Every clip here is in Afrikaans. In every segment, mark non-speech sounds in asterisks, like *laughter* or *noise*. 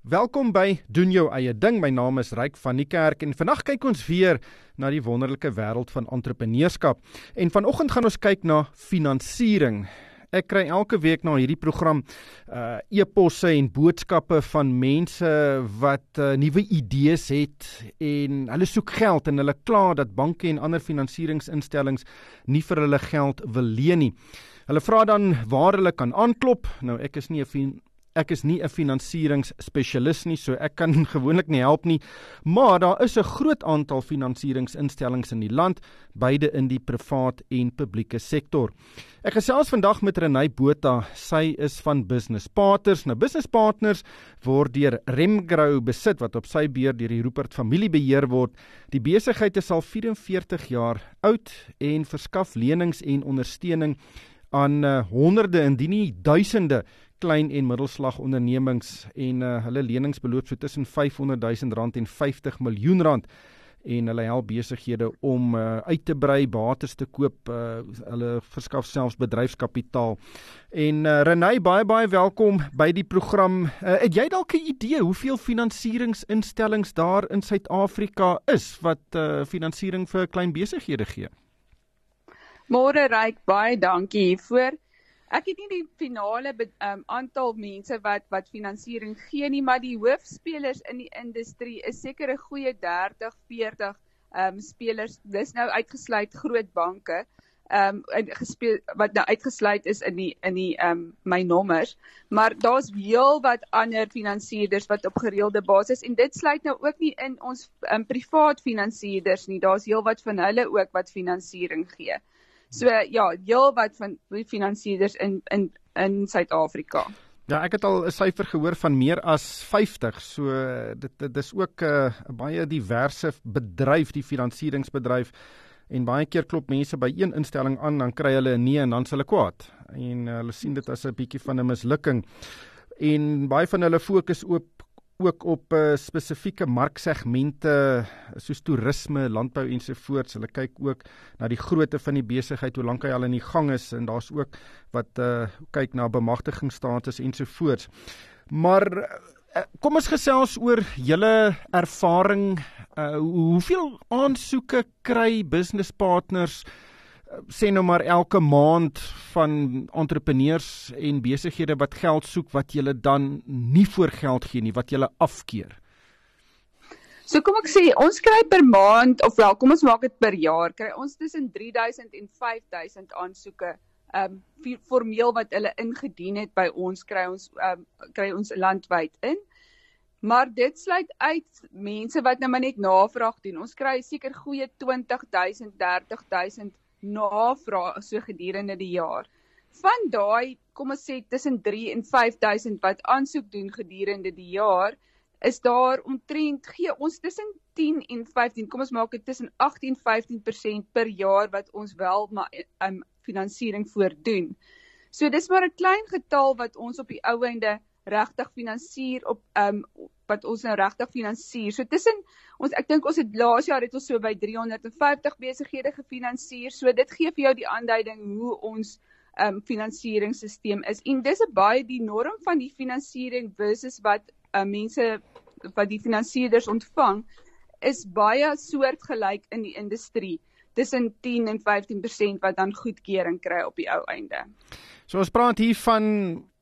Welkom by doen jou eie ding. My naam is Ryk van die Kerk en vandag kyk ons weer na die wonderlike wêreld van entrepreneurskap. En vanoggend gaan ons kyk na finansiering. Ek kry elke week na hierdie program uh e-posse en boodskappe van mense wat uh, nuwe idees het en hulle soek geld en hulle kla dat banke en ander finansieringsinstellings nie vir hulle geld wil leen nie. Hulle vra dan waar hulle kan aanklop. Nou ek is nie 'n Ek is nie 'n finansieringsspesialis nie, so ek kan *laughs* gewoonlik nie help nie, maar daar is 'n groot aantal finansieringsinstellings in die land, beide in die privaat en publieke sektor. Ek gesels vandag met Renay Botha. Sy is van Business Partners. Nou Business Partners word deur Remgrow besit wat op sy beurt deur die Rupert familie beheer word. Die besigheid is al 44 jaar oud en verskaf lenings en ondersteuning aan uh, honderde indien nie duisende klein en middelslag ondernemings en uh, hulle lenings beloop so tussen 500 000 rand en 50 miljoen rand en hulle help besighede om uh, uit te brei, bates te koop, uh, hulle verskaf selfs bedryfskapitaal. En uh, Renay, baie baie welkom by die program. Uh, het jy dalk 'n idee hoeveel finansieringsinstellings daar in Suid-Afrika is wat uh, finansiering vir klein besighede gee? Môre Ryk, baie dankie hiervoor. Ek het nie die finale um, aantal mense wat wat finansiering gee nie, maar die hoofspelers in die industrie is seker 'n goeie 30, 40 ehm um, spelers. Dis nou uitgesluit groot banke ehm um, gespeel wat nou uitgesluit is in die in die ehm um, my nommers, maar daar's heel wat ander finansierders wat op gereelde basis en dit sluit nou ook nie in ons um, privaat finansierders nie. Daar's heel wat van hulle ook wat finansiering gee. So ja, heel wat van die finansiëerders in in in Suid-Afrika. Ja, ek het al 'n syfer gehoor van meer as 50. So dit dit is ook 'n uh, baie diverse bedryf, die finansieringsbedryf. En baie keer klop mense by een instelling aan, dan kry hulle 'n nee en dan s' hulle kwaad. En uh, hulle sien dit as 'n bietjie van 'n mislukking. En baie van hulle fokus op ook op uh, spesifieke marksegmente soos toerisme, landbou ensovoorts. Hulle kyk ook na die grootte van die besigheid, hoe lank hy al in die gang is en daar's ook wat uh, kyk na bemagtigingsstatus ensovoorts. Maar uh, kom ons gesels oor julle ervaring. Uh, hoeveel aansoeke kry business partners sê nou maar elke maand van entrepreneurs en besighede wat geld soek wat jy dan nie voor geld gee nie, wat jy afkeer. So kom ek sê, ons kry per maand of wel, kom ons maak dit per jaar, kry ons tussen 3000 en 5000 aansoeke um formeel wat hulle ingedien het by ons kry ons um kry ons landwyd in. Maar dit sluit uit mense wat nou maar net navraag doen. Ons kry seker goeie 20000, 30000 navraag so gedurende die jaar. Van daai, kom ons sê tussen 3 en 5000 wat aansoek doen gedurende die jaar, is daar omtrent gee ons tussen 10 en 15, kom ons maak dit tussen 18 15% per jaar wat ons wel maar um, finansiering voordoen. So dis maar 'n klein getal wat ons op die ou einde regtig finansier op um wat ons nou regtig finansier. So tussen ons ek dink ons het laas jaar het ons so by 350 besighede gefinansier. So dit gee vir jou die aanduiding hoe ons um finansieringsstelsel is. En dis 'n baie die norm van die finansiering versus wat um, mense wat die finansierders ontvang is baie soortgelyk in die industrie tussen 10 en 15% wat dan goedkeuring kry op die ou einde. So ons praat hier van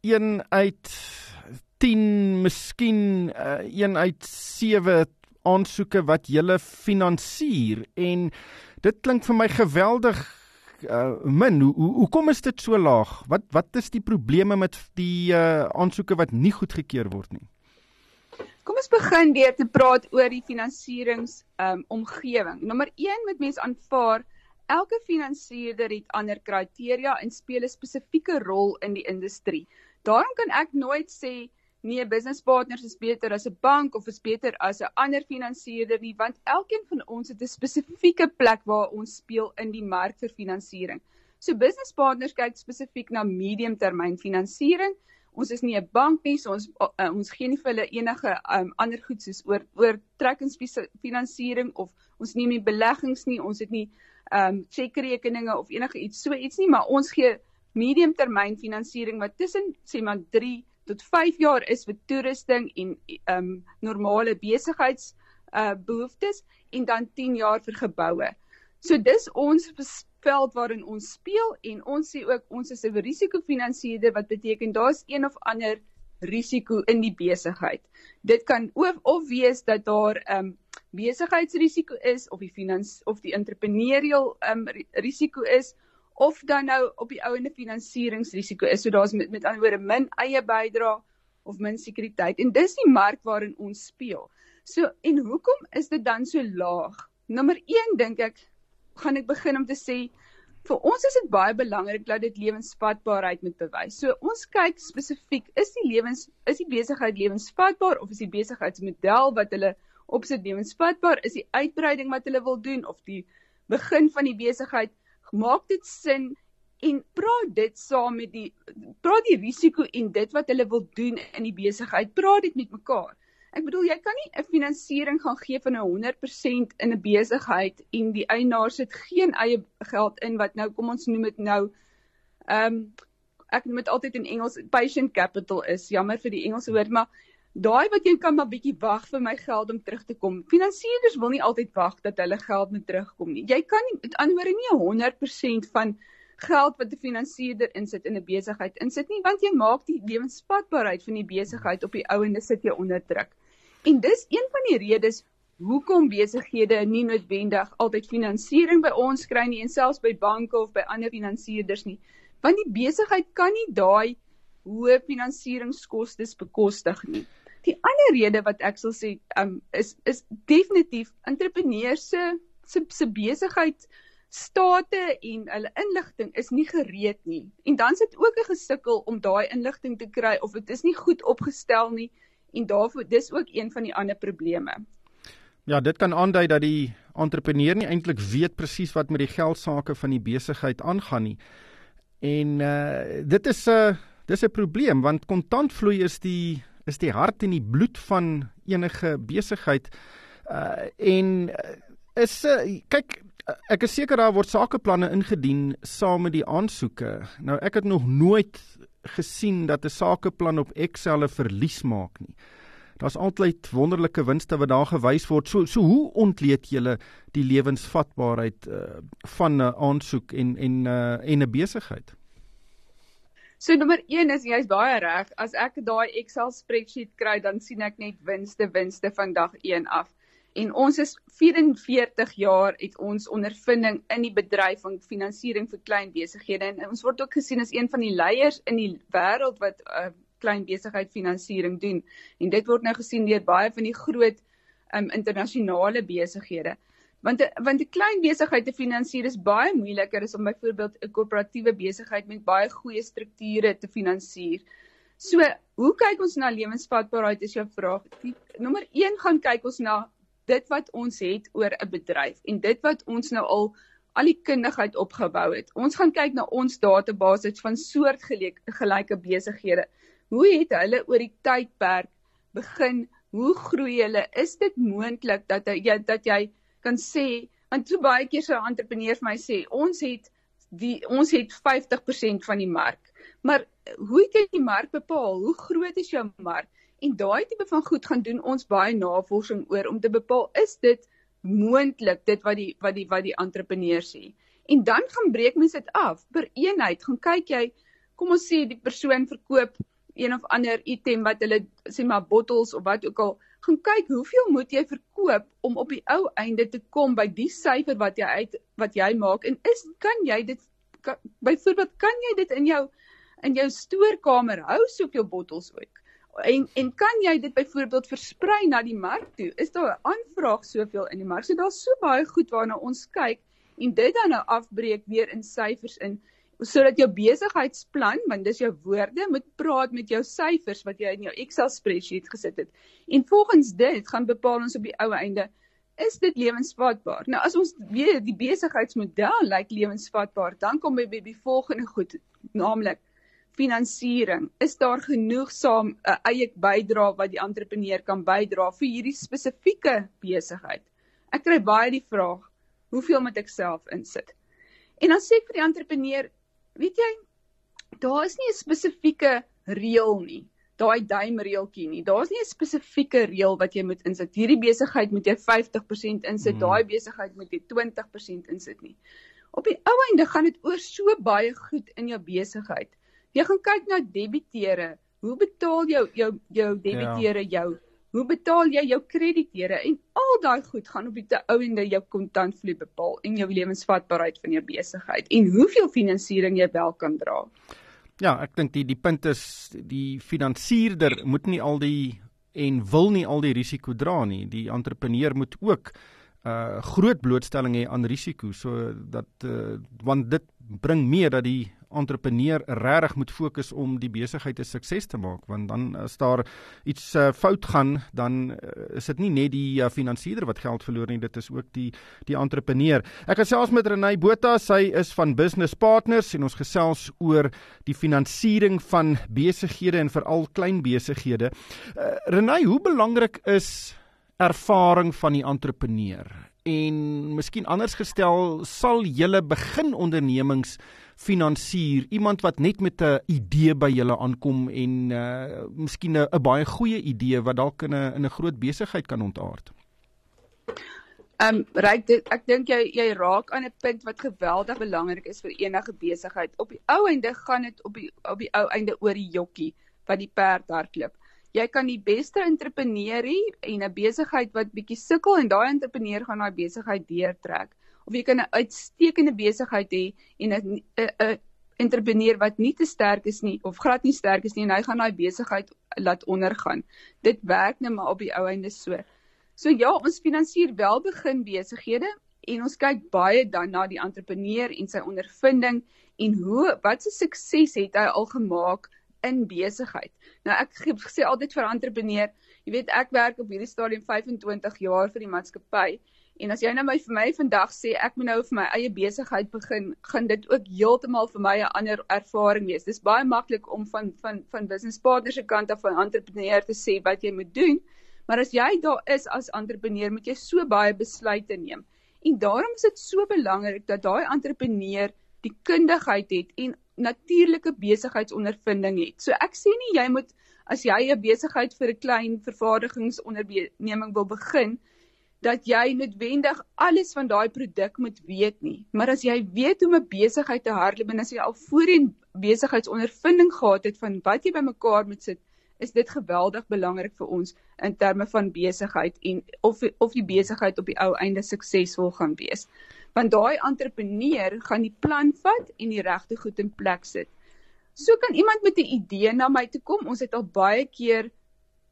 1 uit 10, miskien uh, een uit 7 aansoeke wat jy finansier en dit klink vir my geweldig uh, min. Hoe hoe kom is dit so laag? Wat wat is die probleme met die uh, aansoeke wat nie goedgekeur word nie? Kom ons begin deur te praat oor die finansierings um, omgewing. Nommer 1 moet mens aanvaar elke finansierder het ander kriteria en speel 'n spesifieke rol in die industrie. Daarom kan ek nooit sê nie 'n business partner is beter as 'n bank of is beter as 'n ander finansierder nie, want elkeen van ons het 'n spesifieke plek waar ons speel in die mark vir finansiering. So business partners kyk spesifiek na mediumtermyn finansiering. Ons is nie 'n bank nie, so ons uh, ons gee nie vir hulle enige um, ander goed soos oor oortrekkingsfinansiering of ons neem nie beleggings nie, ons het nie ehm um, cheque-rekeninge of enige iets so iets nie, maar ons gee mediumtermynfinansiering wat tussen sê maar 3 tot 5 jaar is vir toerusting en ehm um, normale besigheids uh behoeftes en dan 10 jaar vir geboue. So dis ons veld waarin ons speel en ons sê ook ons is 'n risikofinansiërder wat beteken daar's een of ander risiko in die besigheid. Dit kan of, of wees dat daar 'n um, besigheidsrisiko is of die finans of die entrepreneurial um, risiko is of dan nou op die ouene finansieringsrisiko is. So daar's met met ander woorde min eie bydrae of min sekuriteit en dis die mark waarin ons speel. So en hoekom is dit dan so laag? Nommer 1 dink ek gaan ek begin om te sê vir ons is dit baie belangrik dat dit lewensvatbaarheid moet bewys. So ons kyk spesifiek, is die lewens is die besigheid lewensvatbaar of is die besigheidsmodel wat hulle opsit lewensvatbaar? Is die uitbreiding wat hulle wil doen of die begin van die besigheid maak dit sin en praat dit saam met die praat die risiko en dit wat hulle wil doen in die besigheid, praat dit met mekaar. Ek bedoel jy kan nie 'n finansiering gaan gee van 'n 100% in 'n besigheid en die eienaar sit geen eie geld in wat nou kom ons noem dit nou ehm um, ek noem dit altyd in Engels patient capital is. Jammer vir die Engelse woord, maar daai wat jy kan maar bietjie wag vir my geld om terug te kom. Finansierders wil nie altyd wag dat hulle geld moet terugkom nie. Jy kan nie met ander woorde nie 100% van geld wat 'n finansierder insit in 'n besigheid insit nie want jy maak die lewensvatbaarheid van die besigheid op die ouende sit jy onder druk. En dis een van die redes hoekom besighede nie noodwendig altyd finansiering by ons kry nie en selfs by banke of by ander finansierders nie want die besigheid kan nie daai hoë finansieringskoste bekostig nie. Die ander rede wat ek sal sê um, is is definitief entrepreneurs se se besigheid state en hulle inligting is nie gereed nie. En dan sit ook 'n gesukkel om daai inligting te kry of dit is nie goed opgestel nie en daarvoor dis ook een van die ander probleme. Ja, dit kan aandui dat die entrepreneur nie eintlik weet presies wat met die geldsaake van die besigheid aangaan nie. En uh dit is 'n uh, dis 'n probleem want kontantvloei is die is die hart en die bloed van enige besigheid. Uh en uh, is uh, kyk ek is seker daar word sakeplanne ingedien saam met die aansoeke. Nou ek het nog nooit gesien dat 'n sakeplan op Excel 'n verlies maak nie. Daar's altyd wonderlike winste wat daar gewys word. So so hoe ontleed jy die lewensvatbaarheid uh, van 'n aansoek en en uh, en 'n besigheid? So nommer 1 is jy's baie reg. As ek daai Excel spreadsheet kry, dan sien ek net winste, winste van dag 1 af. En ons is 44 jaar het ons ondervinding in die bedryf van finansiering vir klein besighede. En ons word ook gesien as een van die leiers in die wêreld wat uh, klein besigheid finansiering doen. En dit word nou gesien deur baie van die groot um, internasionale besighede want want 'n klein besigheid te finansier is baie moeiliker as om byvoorbeeld 'n koöperatiewe besigheid met baie goeie strukture te finansier. So, hoe kyk ons na lewensvatbaarheid is jou vraag. Die, nommer 1 gaan kyk ons na dit wat ons het oor 'n bedryf en dit wat ons nou al al die kundigheid opgebou het. Ons gaan kyk na ons database van soortgelyke besighede. Hoe het hulle oor die tydperk begin? Hoe groei hulle? Is dit moontlik dat jy dat jy kan sê want so baie keer sou entrepreneurs my sê ons het die ons het 50% van die mark. Maar hoe het jy die mark bepaal? Hoe groot is jou mark? En daai tipe van goed gaan doen ons baie navorsing oor om te bepaal is dit moontlik dit wat die wat die wat die entrepreneur sê. En dan gaan breek mens dit af per eenheid. Gaan kyk jy, kom ons sê die persoon verkoop een of ander item wat hulle sê maar bottels of wat ook al, gaan kyk hoeveel moet jy verkoop om op die ou einde te kom by die syfer wat jy uit wat jy maak en is kan jy dit byvoorbeeld kan jy dit in jou in jou stoorkamer hou soop jou bottels ook en en kan jy dit byvoorbeeld versprei na die mark toe? Is daar 'n aanvraag soveel in die mark? So daar's so baie goed waarna ons kyk en dit dan nou afbreek weer in syfers in sodat jou besigheidsplan, want dis jou woorde, moet praat met jou syfers wat jy in jou Excel spreadsheet gesit het. En volgens dit gaan bepaal ons op die ou einde is dit lewensvatbaar. Nou as ons weer die besigheidsmodel lyk lewensvatbaar, dan kom jy by die volgende goed, naamlik finansiering? Is daar genoegsaam 'n uh, eie bydrae wat die entrepreneur kan bydra vir hierdie spesifieke besigheid? Ek kry baie die vraag, hoeveel moet ek self insit? En dan sê ek vir die entrepreneur, weet jy, daar is nie 'n spesifieke reël nie. daai duimreeltjie nie. Daar's nie 'n spesifieke reël wat jy moet insit. Hierdie besigheid moet jy 50% insit, hmm. daai besigheid moet jy 20% insit nie. Op die ou einde gaan dit oor so baie goed in jou besigheid. Jy gaan kyk na debiteure. Hoe betaal jou jou jou debiteure ja. jou? Hoe betaal jy jou krediteure? En al daai goed gaan op die ou einde jou kontantvloei bepaal en jou lewensvatbaarheid van jou besigheid en hoeveel finansiering jy wel kan dra. Ja, ek dink die die punt is die finansierder moet nie al die en wil nie al die risiko dra nie. Die entrepreneur moet ook uh, groot blootstelling hê aan risiko so dat uh, want dit bring mee dat die entrepreneur regtig moet fokus om die besigheid 'n sukses te maak want dan as daar iets uh, fout gaan dan uh, is dit nie net die uh, finansierder wat geld verloor nie dit is ook die die entrepreneur. Ek gesels met Renay Botha, sy is van Business Partners en ons gesels oor die finansiering van besighede en veral klein besighede. Uh, Renay, hoe belangrik is ervaring van die entrepreneur? En miskien anders gestel, sal julle begin ondernemings finansier, iemand wat net met 'n idee by julle aankom en uh miskien 'n baie goeie idee wat dalk in 'n in 'n groot besigheid kan ontaard. Ehm um, dit ek dink jy jy raak aan 'n punt wat geweldig belangrik is vir enige besigheid. Op die ou einde gaan dit op die op die ou einde oor die jokkie wat die perd hardloop. Jy kan die beste entrepreneur hê en 'n besigheid wat bietjie sukkel en daai entrepreneur gaan daai besigheid deurtrek of jy kan 'n uitstekende besigheid hê en 'n 'n entrepreneur wat nie te sterk is nie of glad nie sterk is nie en hy gaan daai besigheid laat ondergaan. Dit werk net maar op die ou einde so. So ja, ons finansier wel begin besighede en ons kyk baie dan na die entrepreneur en sy ondervinding en hoe wat se sukses het hy al gemaak in besigheid. Nou ek sê altyd vir entrepreneur, jy weet ek werk op hierdie stadium 25 jaar vir die maatskappy En as jy nou my vir my vandag sê ek moet nou vir my eie besigheid begin, gaan dit ook heeltemal vir my 'n ander ervaring wees. Dis baie maklik om van van van business partners se kant af van entrepreneur te sê wat jy moet doen. Maar as jy daar is as entrepreneur, moet jy so baie besluite neem. En daarom is dit so belangrik dat daai entrepreneur die kundigheid het en natuurlike besigheidsondervinding het. So ek sê nie jy moet as jy 'n besigheid vir 'n klein vervaardigingsonderneming wil begin, dat jy noodwendig alles van daai produk moet weet nie. Maar as jy weet hoe om 'n besigheid te hardloop en as jy al voorheen besigheidsondervinding gehad het van wat jy bymekaar moet sit, is dit geweldig belangrik vir ons in terme van besigheid en of of die besigheid op die ou einde suksesvol gaan wees. Want daai entrepreneur gaan die plan vat en die regte goed in plek sit. So kan iemand met 'n idee na my toe kom. Ons het al baie keer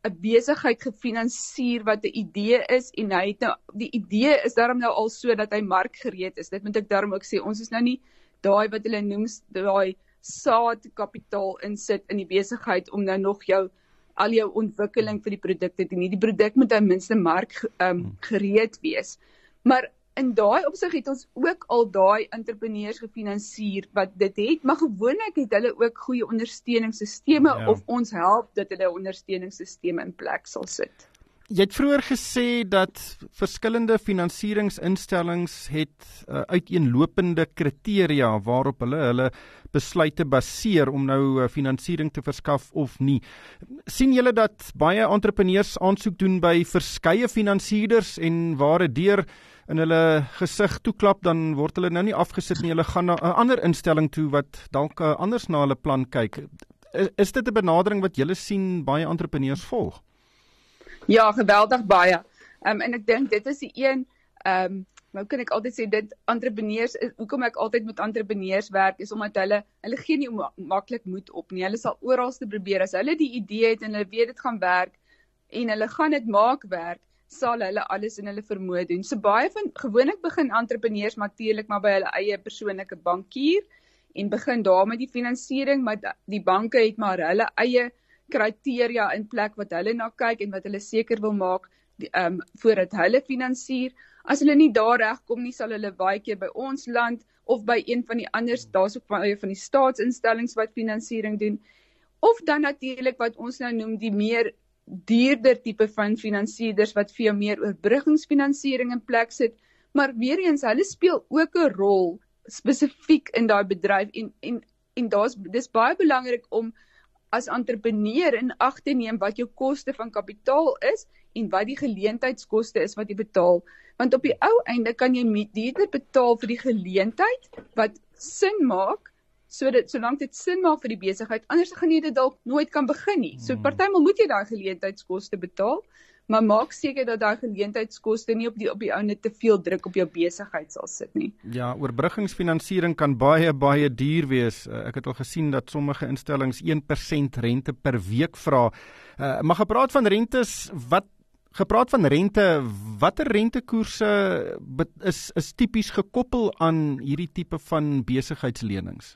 'n besigheid gefinansier wat 'n idee is en hy het nou die idee is daarom nou al so dat hy markgereed is. Dit moet ek daarom ook sê. Ons is nou nie daai wat hulle noem daai saadkapitaal insit in die besigheid om nou nog jou al jou ontwikkeling vir die produkte te doen. Die produk moet ten minste mark um, gereed wees. Maar in daai opsig het ons ook al daai entrepreneurs gefinansier wat dit het, maar gewoonlik het hulle ook goeie ondersteuningssisteme ja. of ons help dat hulle ondersteuningssisteme in plek sal sit. Jy het vroeër gesê dat verskillende finansieringsinstellings het uh, uiteenlopende kriteria waarop hulle hulle besluite baseer om nou uh, finansiering te verskaf of nie. sien julle dat baie entrepreneurs aansoek doen by verskeie finansierders en waar dit deur in hulle gesig toeklap dan word hulle nou nie afgesit nie. Hulle gaan na 'n ander instelling toe wat dalk uh, anders na hulle plan kyk. Is, is dit 'n benadering wat julle sien baie entrepreneurs volg? Ja, geweldig baie. Ehm um, en ek dink dit is die een ehm um, nou kan ek altyd sê dit entrepreneurs hoekom ek altyd met entrepreneurs werk is omdat hulle hulle gee nie maklik moed op nie. Hulle sal oralste probeer as hulle die idee het en hulle weet dit gaan werk en hulle gaan dit maak werk sal hulle alles in hulle vermoë doen. So baie van gewoonlik begin entrepreneurs natuurlik maar by hulle eie persoonlike bankier en begin daar met die finansiering, maar die banke het maar hulle eie kriteria in plek wat hulle na kyk en wat hulle seker wil maak ehm um, voordat hulle finansier. As hulle nie daar regkom nie, sal hulle baie keer by ons land of by een van die ander daar's ook baie van die staatsinstellings wat finansiering doen. Of dan natuurlik wat ons nou noem die meer duurder tipe van finansierders wat vir jou meer oorbruggingsfinansiering in plek sit, maar weer eens hulle speel ook 'n rol spesifiek in daai bedryf en en en daar's dis baie belangrik om as entrepreneur in ag te neem wat jou koste van kapitaal is en wat die geleentheidskoste is wat jy betaal. Want op die ou einde kan jy duurder betaal vir die geleentheid wat sin maak sodat solank dit sin maak vir die besigheid, anders gaan jy dit dalk nooit kan begin nie. So hmm. partymal moet jy daai geleentheidskoste betaal, maar maak seker dat daai geleentheidskoste nie op die op die ou net te veel druk op jou besigheid sal sit nie. Ja, oorbruggingsfinansiering kan baie baie duur wees. Uh, ek het al gesien dat sommige instellings 1% rente per week vra. Uh, maar gepraat van rentes, wat gepraat van rente, watter rentekoerse is is tipies gekoppel aan hierdie tipe van besigheidslenings?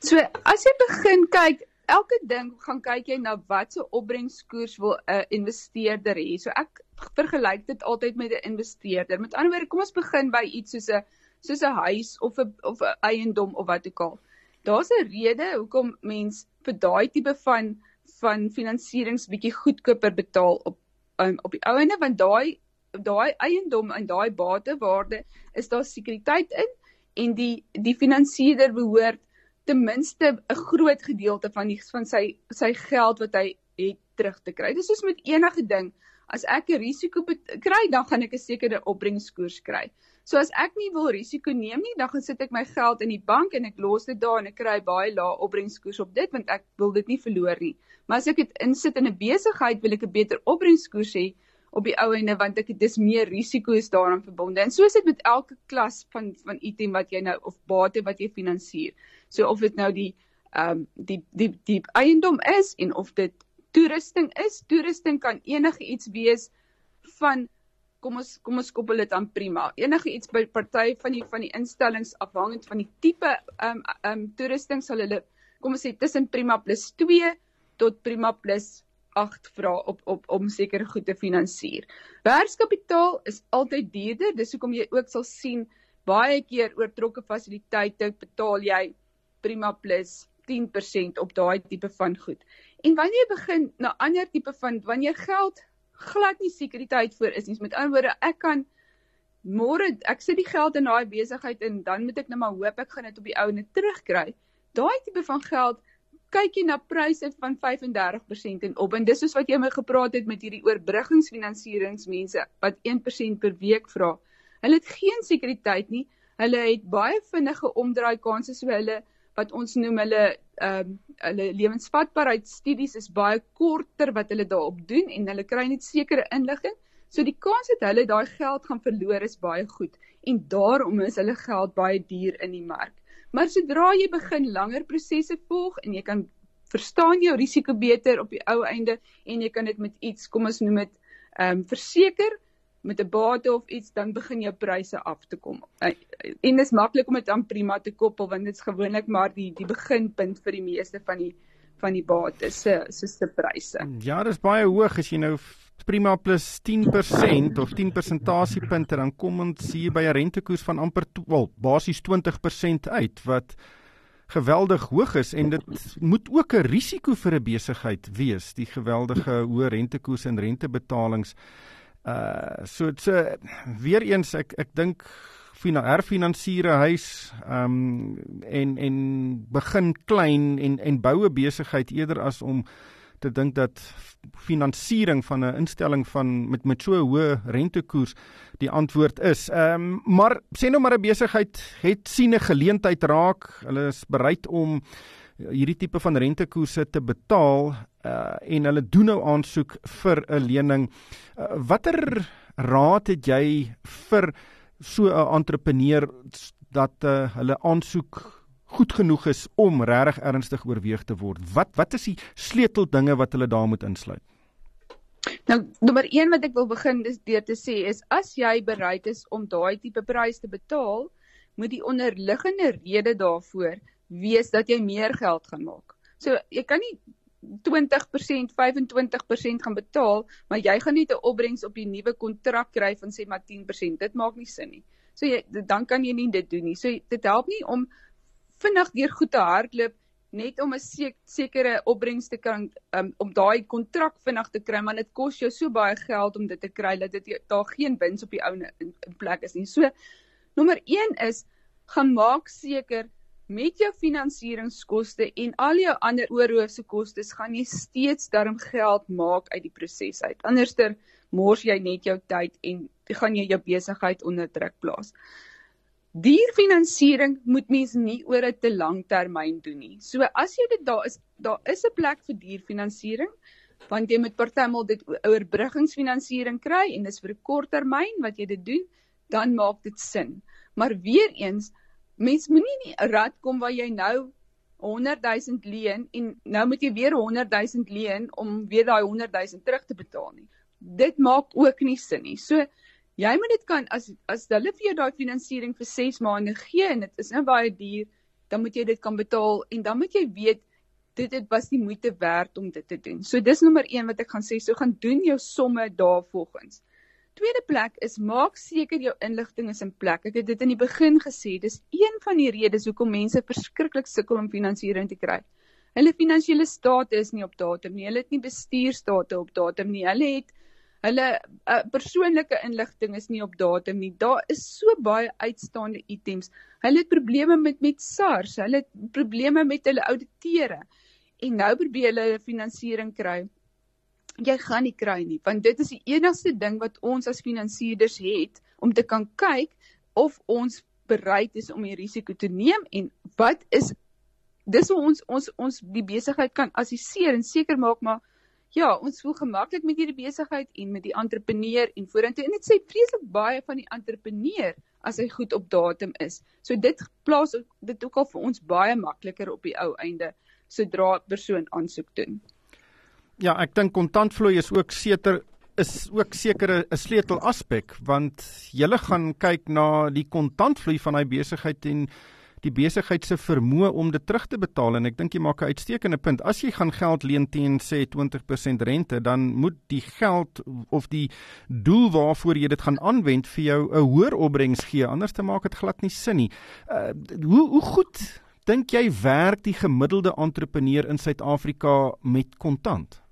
So as jy begin kyk, elke ding gaan kyk jy na watse opbrengskoers wil 'n uh, investeerder hê. So ek vergelyk dit altyd met 'n investeerder. Met ander woorde, kom ons begin by iets soos 'n soos 'n huis of 'n of 'n eiendom of wat ook al. Daar's 'n rede hoekom mens vir daai tipe van van finansierings bietjie goedkoper betaal op um, op die ouene want daai daai eiendom en daai batewaarde is daar sekuriteit in en die die finansierder behoort ten minste 'n groot gedeelte van die van sy sy geld wat hy het terug te kry. Dis soos met enige ding. As ek 'n risiko kry, dan gaan ek 'n sekere opbrengskoers kry. So as ek nie wil risiko neem nie, dan gaan sit ek my geld in die bank en ek los dit daar en ek kry baie lae opbrengskoers op dit want ek wil dit nie verloor nie. Maar as ek dit insit in 'n besigheid, wil ek 'n beter opbrengskoers hê op die ou ende want ek dis meer risiko is daaraan verbonde. En so is dit met elke klas van van item wat jy nou of bate wat jy finansier. So of dit nou die ehm um, die die die eiendom is en of dit toerusting is, toerusting kan enige iets wees van kom ons kom ons koppel dit aan prima. Enige iets by party van die van die instellings afhangend van die tipe ehm um, ehm um, toerusting sal hulle kom ons sê tussen prima plus 2 tot prima plus 8 vra op op om sekere goed te finansier. Werkskapitaal is altyd duurder, dis hoekom jy ook sal sien baie keer oortrokke fasiliteite betaal jy prima plus 10% op daai tipe van goed. En wanneer jy begin na ander tipe van wanneer geld glad nie sekuriteit voor is nie. Met ander woorde, ek kan môre ek sit die geld in daai besigheid en dan moet ek net maar hoop ek gaan dit op die ou net terugkry. Daai tipe van geld kyk jy na pryse van 35% en op en dis soos wat jy my gepraat het met hierdie oorbruggingsfinansieringsmense wat 1% per week vra. Hulle het geen sekuriteit nie. Hulle het baie vinnige omdraai kansse so hulle wat ons noem hulle ehm um, hulle lewensvatbaarheid studies is baie korter wat hulle daarop doen en hulle kry net sekere inligting. So die kans dat hulle daai geld gaan verloor is baie goed en daarom is hulle geld baie duur in die mark. Maar sodra jy begin langer prosesse volg en jy kan verstaan jou risiko beter op die ou einde en jy kan dit met iets, kom ons noem dit ehm um, verseker met 'n bate of iets dan begin jou pryse af te kom. En dit is maklik om dit aan prima te koppel want dit is gewoonlik maar die die beginpunt vir die meeste van die van die bates se se pryse. Ja, dis baie hoog. As jy nou prima plus 10% of 10 persentasiepunte dan kom ons hier by 'n rentekoers van amper wel basies 20% uit wat geweldig hoog is. En dit moet ook 'n risiko vir 'n besigheid wees die geweldige hoë rentekoerse en rentebetalings uh so so weer eens ek ek dink herfinansiere huis um en en begin klein en en bou 'n besigheid eerder as om te dink dat finansiering van 'n instelling van met met so 'n hoë rentekoers die antwoord is. Ehm um, maar sê nou maar 'n besigheid het sien 'n geleentheid raak, hulle is bereid om hierdie tipe van rentekoerse te betaal uh, en hulle doen nou aansoek vir 'n lening. Uh, watter raad het jy vir so 'n entrepreneur dat uh, hulle aansoek goed genoeg is om regtig ernstig oorweeg te word. Wat wat is die sleuteldinge wat hulle daar moet insluit? Nou, nommer 1 wat ek wil begin is deur te sê is as jy bereid is om daai tipe prys te betaal, moet die onderliggende rede daarvoor wees dat jy meer geld gaan maak. So, jy kan nie 20%, 25% gaan betaal, maar jy gaan nie 'n opbrengs op die nuwe kontrak kry van sê maar 10%. Dit maak nie sin nie. So jy dan kan jy nie dit doen nie. So dit help nie om vinnig deur goed te hardloop net om 'n sekere opbrengs te kan um, om daai kontrak vinnig te kry, maar dit kos jou so baie geld om dit te kry dat dit daar geen wins op die ou in, in plek is nie. So nommer 1 is gaan maak seker met jou finansieringskoste en al jou ander oorhoofse kostes gaan jy steeds darm geld maak uit die proses uit. Anderster mors jy net jou tyd en gaan jy jou besigheid onder druk plaas. Dierfinansiering moet mens nie oor 'n te lang termyn doen nie. So as jy dit daar is, daar is 'n plek vir dierfinansiering want jy moet partymal dit oorbruggingsfinansiering kry en dis vir 'n kort termyn wat jy dit doen, dan maak dit sin. Maar weer eens mens moenie in 'n rad kom waar jy nou 100 000 leen en nou moet jy weer 100 000 leen om weer daai 100 000 terug te betaal nie. Dit maak ook nie sin nie. So jy moet dit kan as as hulle vir jou daai finansiering vir 6 maande gee en dit is nou baie duur, dan moet jy dit kan betaal en dan moet jy weet dit dit was die moeite werd om dit te doen. So dis nommer 1 wat ek gaan sê, so gaan doen jou somme daarvolgens tweede plek is maak seker jou inligting is in plek. Ek het dit in die begin gesê, dis een van die redes hoekom mense verskriklik sukkel om finansiering te kry. Hulle finansiële state is nie op datum nie. Hulle het nie bestuurstate op datum nie. Hulle het hulle uh, persoonlike inligting is nie op datum nie. Daar is so baie uitstaande items. Hulle het probleme met met SARS. Hulle het probleme met hulle auditeure. En nou probeer hulle finansiering kry jy gaan nie kry nie want dit is die enigste ding wat ons as finansierders het om te kan kyk of ons bereid is om die risiko te neem en wat is dis hoe ons ons ons die besigheid kan assesseer en seker maak maar ja ons voel gemaklik met hierdie besigheid en met die entrepreneur en vorentoe en dit sê vreeslik baie van die entrepreneur as hy goed op datum is. So dit plaas dit ook al vir ons baie makliker op die ou einde sodra 'n persoon aansoek doen Ja, ek dink kontantvloei is ook seker is ook sekere 'n sleutel aspek want jy gaan kyk na die kontantvloei van hy besigheid en die besigheid se vermoë om dit terug te betaal en ek dink jy maak 'n uitstekende punt. As jy gaan geld leen teen sê 20% rente, dan moet die geld of die doel waarvoor jy dit gaan aanwend vir jou 'n hoër opbrengs gee, anders te maak dit glad nie sin nie. Uh, hoe hoe goed dink jy werk die gemiddelde entrepreneur in Suid-Afrika met kontant?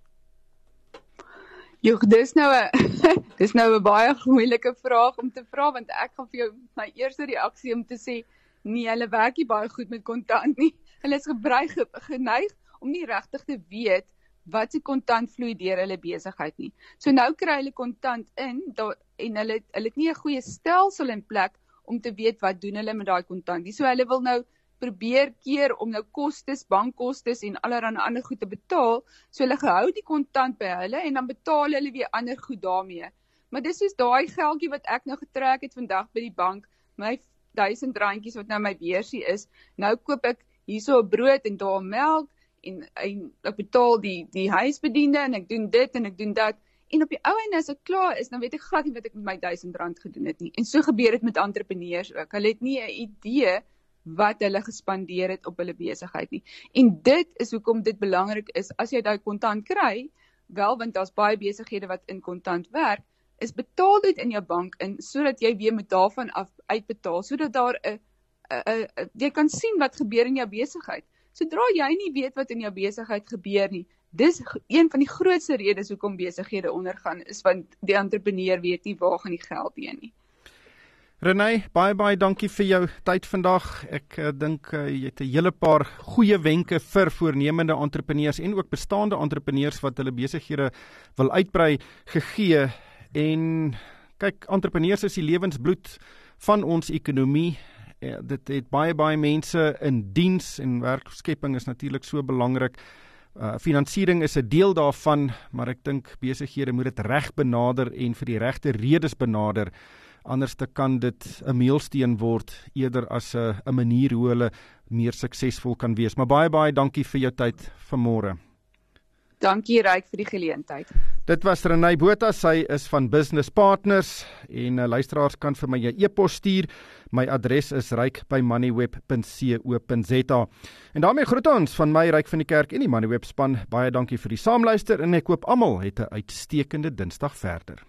Joh, dis nou 'n *laughs* dis nou 'n baie moeilike vraag om te vra want ek gaan vir jou my eerste reaksie om te sê nee, hulle werk nie baie goed met kontant nie. *laughs* Hulle is gebruik geneig om nie regtig te weet wat se kontant vloei deur hulle besigheid nie. So nou kry hulle kontant in daar en hulle hulle het nie 'n goeie stelsel in plek om te weet wat doen hulle met daai kontant nie. So hulle wil nou probeer keer om nou kostes, bankkostes en allerlei ander goed te betaal. So hulle gehou die kontant by hulle en dan betaal hulle weer ander goed daarmee. Maar dis soos daai geldjie wat ek nou getrek het vandag by die bank, my 1000 randjies wat nou my beursie is. Nou koop ek hierso 'n brood en daar melk en, en ek betaal die die huisbediende en ek doen dit en ek doen dat. En op die ou einde as ek klaar is, dan weet ek glad nie wat ek met my 1000 rand gedoen het nie. En so gebeur dit met entrepreneurs ook. Hulle het nie 'n idee wat hulle gespandeer het op hulle besigheid nie. En dit is hoekom dit belangrik is as jy daai kontant kry, wel want daar's baie besighede wat in kontant werk, is betaal dit in jou bank in sodat jy weer met daarvan af uitbetaal sodat daar 'n jy kan sien wat gebeur in jou besigheid. Sodra jy nie weet wat in jou besigheid gebeur nie, dis een van die grootste redes hoekom besighede ondergaan is want die entrepreneur weet nie waar gaan die geld heen nie. Renay, baie baie dankie vir jou tyd vandag. Ek uh, dink uh, jy het 'n hele paar goeie wenke vir voornemende entrepreneurs en ook bestaande entrepreneurs wat hulle besighede wil uitbrei gegee. En kyk, entrepreneurs is die lewensbloed van ons ekonomie. Uh, dit het baie baie mense in diens en werkskepping is natuurlik so belangrik. Uh, finansiering is 'n deel daarvan, maar ek dink besighede moet dit reg benader en vir die regte redes benader anders te kan dit 'n meelsteen word eerder as 'n 'n manier hoe hulle meer suksesvol kan wees. Maar baie baie dankie vir jou tyd vanmôre. Dankie Ryk vir die geleentheid. Dit was Renay Botha, sy is van Business Partners en uh, luisteraars kan vir my 'n e-pos stuur. My adres is ryk@moneyweb.co.za. En daarmee groet ons van my Ryk van die Kerk en die Moneyweb span. Baie dankie vir die saamluister en ek hoop almal het 'n uitstekende Dinsdag verder.